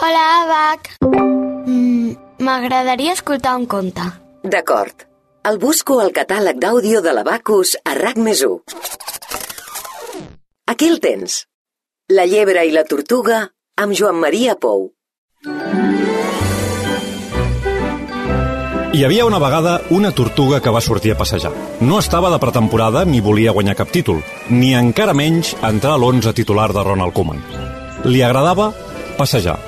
Hola, Abac. Mm, M'agradaria escoltar un conte. D'acord. El busco al catàleg d'àudio de l'Abacus a RAC més 1. Aquí el tens. La llebre i la tortuga amb Joan Maria Pou. Hi havia una vegada una tortuga que va sortir a passejar. No estava de pretemporada ni volia guanyar cap títol, ni encara menys entrar a l'11 titular de Ronald Koeman. Li agradava passejar.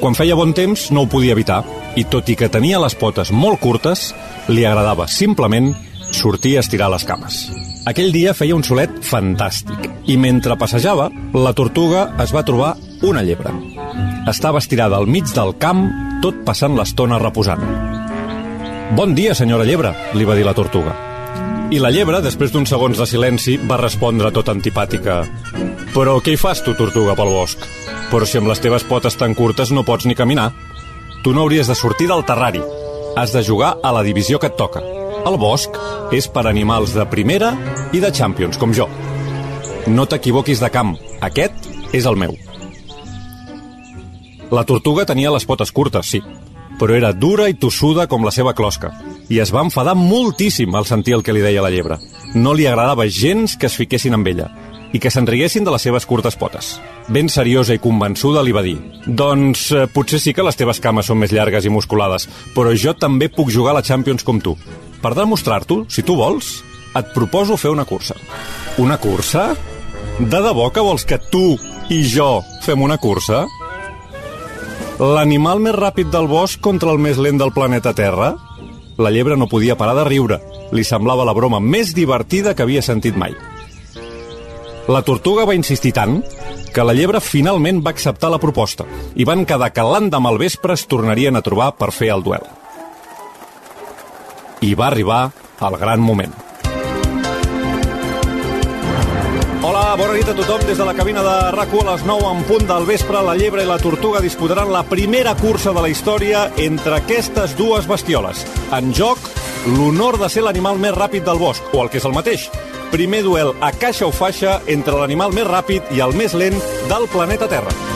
Quan feia bon temps no ho podia evitar, i tot i que tenia les potes molt curtes, li agradava simplement sortir a estirar les cames. Aquell dia feia un solet fantàstic, i mentre passejava, la tortuga es va trobar una llebre. Estava estirada al mig del camp, tot passant l'estona reposant. Bon dia, senyora llebre, li va dir la tortuga. I la llebre, després d'uns segons de silenci, va respondre tot antipàtica. Però què hi fas, tu, tortuga, pel bosc? Però si amb les teves potes tan curtes no pots ni caminar. Tu no hauries de sortir del terrari. Has de jugar a la divisió que et toca. El bosc és per animals de primera i de Champions, com jo. No t'equivoquis de camp. Aquest és el meu. La tortuga tenia les potes curtes, sí, però era dura i tossuda com la seva closca, i es va enfadar moltíssim al sentir el que li deia la llebre. No li agradava gens que es fiquessin amb ella, i que se'n riguessin de les seves curtes potes. Ben seriosa i convençuda li va dir «Doncs eh, potser sí que les teves cames són més llargues i musculades, però jo també puc jugar a la Champions com tu. Per demostrar-t'ho, si tu vols, et proposo fer una cursa». Una cursa? De debò que vols que tu i jo fem una cursa? L'animal més ràpid del bosc contra el més lent del planeta Terra? La llebre no podia parar de riure. Li semblava la broma més divertida que havia sentit mai. La tortuga va insistir tant que la llebre finalment va acceptar la proposta i van quedar que l'endemà al vespre es tornarien a trobar per fer el duel. I va arribar el gran moment. Bona nit a tothom. Des de la cabina de rac a les 9 en punt del vespre, la llebre i la tortuga disputaran la primera cursa de la història entre aquestes dues bestioles. En joc, l'honor de ser l'animal més ràpid del bosc, o el que és el mateix, primer duel a caixa o faixa entre l'animal més ràpid i el més lent del planeta Terra.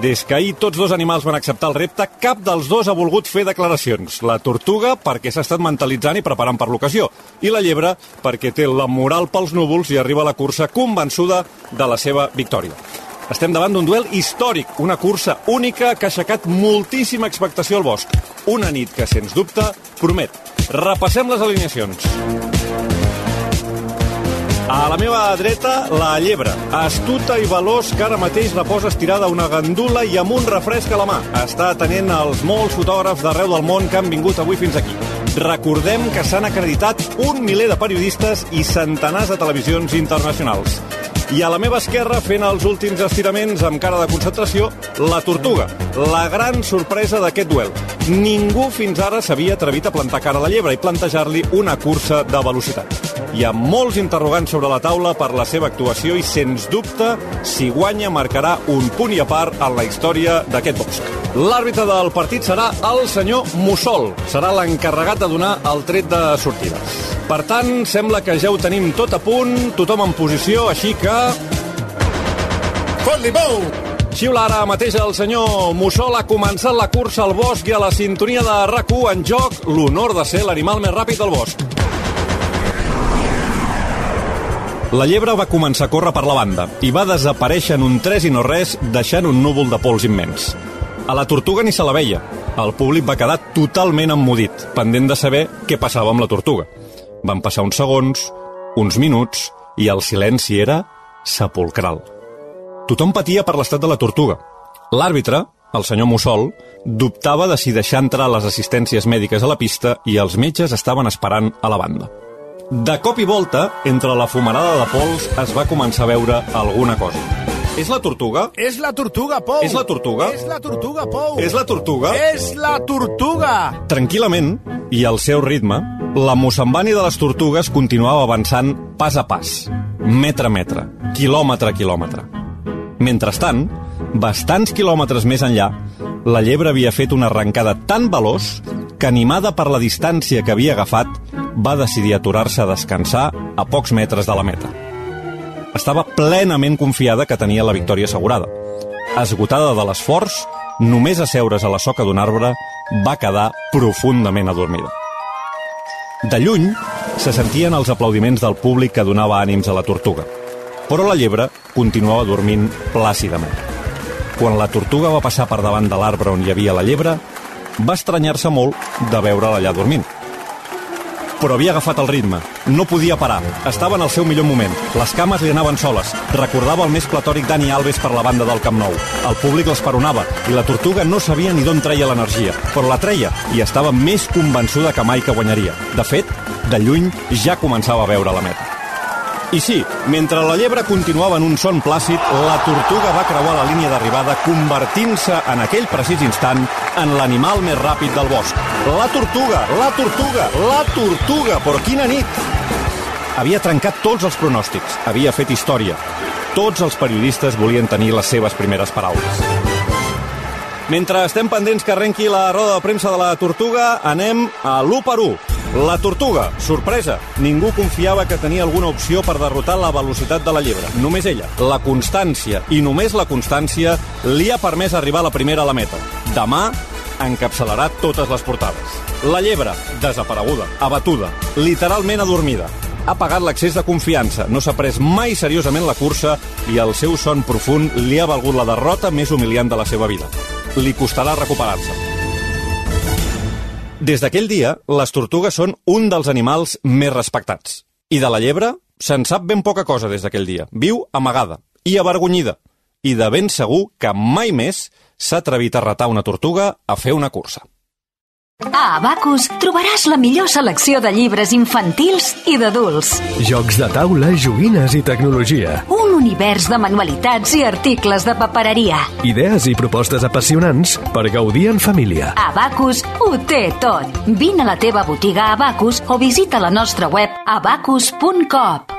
Des que ahir tots dos animals van acceptar el repte, cap dels dos ha volgut fer declaracions. La tortuga, perquè s'ha estat mentalitzant i preparant per l'ocasió, i la llebre, perquè té la moral pels núvols i arriba a la cursa convençuda de la seva victòria. Estem davant d'un duel històric, una cursa única que ha aixecat moltíssima expectació al bosc. Una nit que, sens dubte, promet. Repassem les alineacions. A la meva dreta, la llebre, astuta i veloç que ara mateix reposa estirada una gandula i amb un refresc a la mà. Està atenent els molts fotògrafs d'arreu del món que han vingut avui fins aquí. Recordem que s'han acreditat un miler de periodistes i centenars de televisions internacionals. I a la meva esquerra, fent els últims estiraments amb cara de concentració, la tortuga, la gran sorpresa d'aquest duel. Ningú fins ara s'havia atrevit a plantar cara a la llebre i plantejar-li una cursa de velocitat. Hi ha molts interrogants sobre la taula per la seva actuació i, sens dubte, si guanya marcarà un punt i a part en la història d'aquest bosc. L'àrbitre del partit serà el senyor Mussol. Serà l'encarregat de donar el tret de sortida. Per tant, sembla que ja ho tenim tot a punt, tothom en posició, així que... Fot-li bou! Xiula ara mateix el senyor Mussol ha començat la cursa al bosc i a la sintonia de rac en joc l'honor de ser l'animal més ràpid del bosc. La llebre va començar a córrer per la banda i va desaparèixer en un tres i no res, deixant un núvol de pols immens. A la tortuga ni se la veia. El públic va quedar totalment emmudit, pendent de saber què passava amb la tortuga. Van passar uns segons, uns minuts, i el silenci era sepulcral. Tothom patia per l'estat de la tortuga. L'àrbitre, el senyor Mussol, dubtava de si deixar entrar les assistències mèdiques a la pista i els metges estaven esperant a la banda. De cop i volta, entre la fumarada de pols, es va començar a veure alguna cosa. És la tortuga? És la tortuga, Pou! És la tortuga? És la tortuga, Pou! És la tortuga? És la tortuga! Tranquil·lament, i al seu ritme, la mossambani de les tortugues continuava avançant pas a pas, metre a metre, quilòmetre a quilòmetre. Mentrestant, bastants quilòmetres més enllà, la llebre havia fet una arrencada tan veloç que, animada per la distància que havia agafat, va decidir aturar-se a descansar a pocs metres de la meta. Estava plenament confiada que tenia la victòria assegurada. esgotada de l'esforç, només asseure's a la soca d'un arbre, va quedar profundament adormida. De lluny, se sentien els aplaudiments del públic que donava ànims a la tortuga. Però la llebre continuava dormint plàcidament. Quan la tortuga va passar per davant de l'arbre on hi havia la llebre, va estranyar-se molt de veure-la allà dormint. Però havia agafat el ritme. No podia parar. Estava en el seu millor moment. Les cames li anaven soles. Recordava el més platòric Dani Alves per la banda del Camp Nou. El públic l'esperonava i la tortuga no sabia ni d'on treia l'energia. Però la treia i estava més convençuda que mai que guanyaria. De fet, de lluny ja començava a veure la meta. I sí, mentre la llebre continuava en un son plàcid, la tortuga va creuar la línia d'arribada convertint-se en aquell precís instant en l'animal més ràpid del bosc. La tortuga, la tortuga, la tortuga, però quina nit! Havia trencat tots els pronòstics, havia fet història. Tots els periodistes volien tenir les seves primeres paraules. Mentre estem pendents que arrenqui la roda de premsa de la Tortuga, anem a l'1 per 1. La Tortuga, sorpresa, ningú confiava que tenia alguna opció per derrotar la velocitat de la llebre. Només ella. La constància, i només la constància, li ha permès arribar la primera a la meta. Demà encapçalarà totes les portades. La llebre, desapareguda, abatuda, literalment adormida. Ha pagat l'excés de confiança, no s'ha pres mai seriosament la cursa i el seu son profund li ha valgut la derrota més humiliant de la seva vida. Li costarà recuperar-se. Des d'aquell dia, les tortugues són un dels animals més respectats. I de la llebre se'n sap ben poca cosa des d'aquell dia. Viu amagada i avergonyida. I de ben segur que mai més s'ha atrevit a retar una tortuga a fer una cursa. A Abacus trobaràs la millor selecció de llibres infantils i d'adults. Jocs de taula, joguines i tecnologia. Un univers de manualitats i articles de papereria. Idees i propostes apassionants per gaudir en família. Abacus ho té tot. Vine a la teva botiga Abacus o visita la nostra web abacus.coop.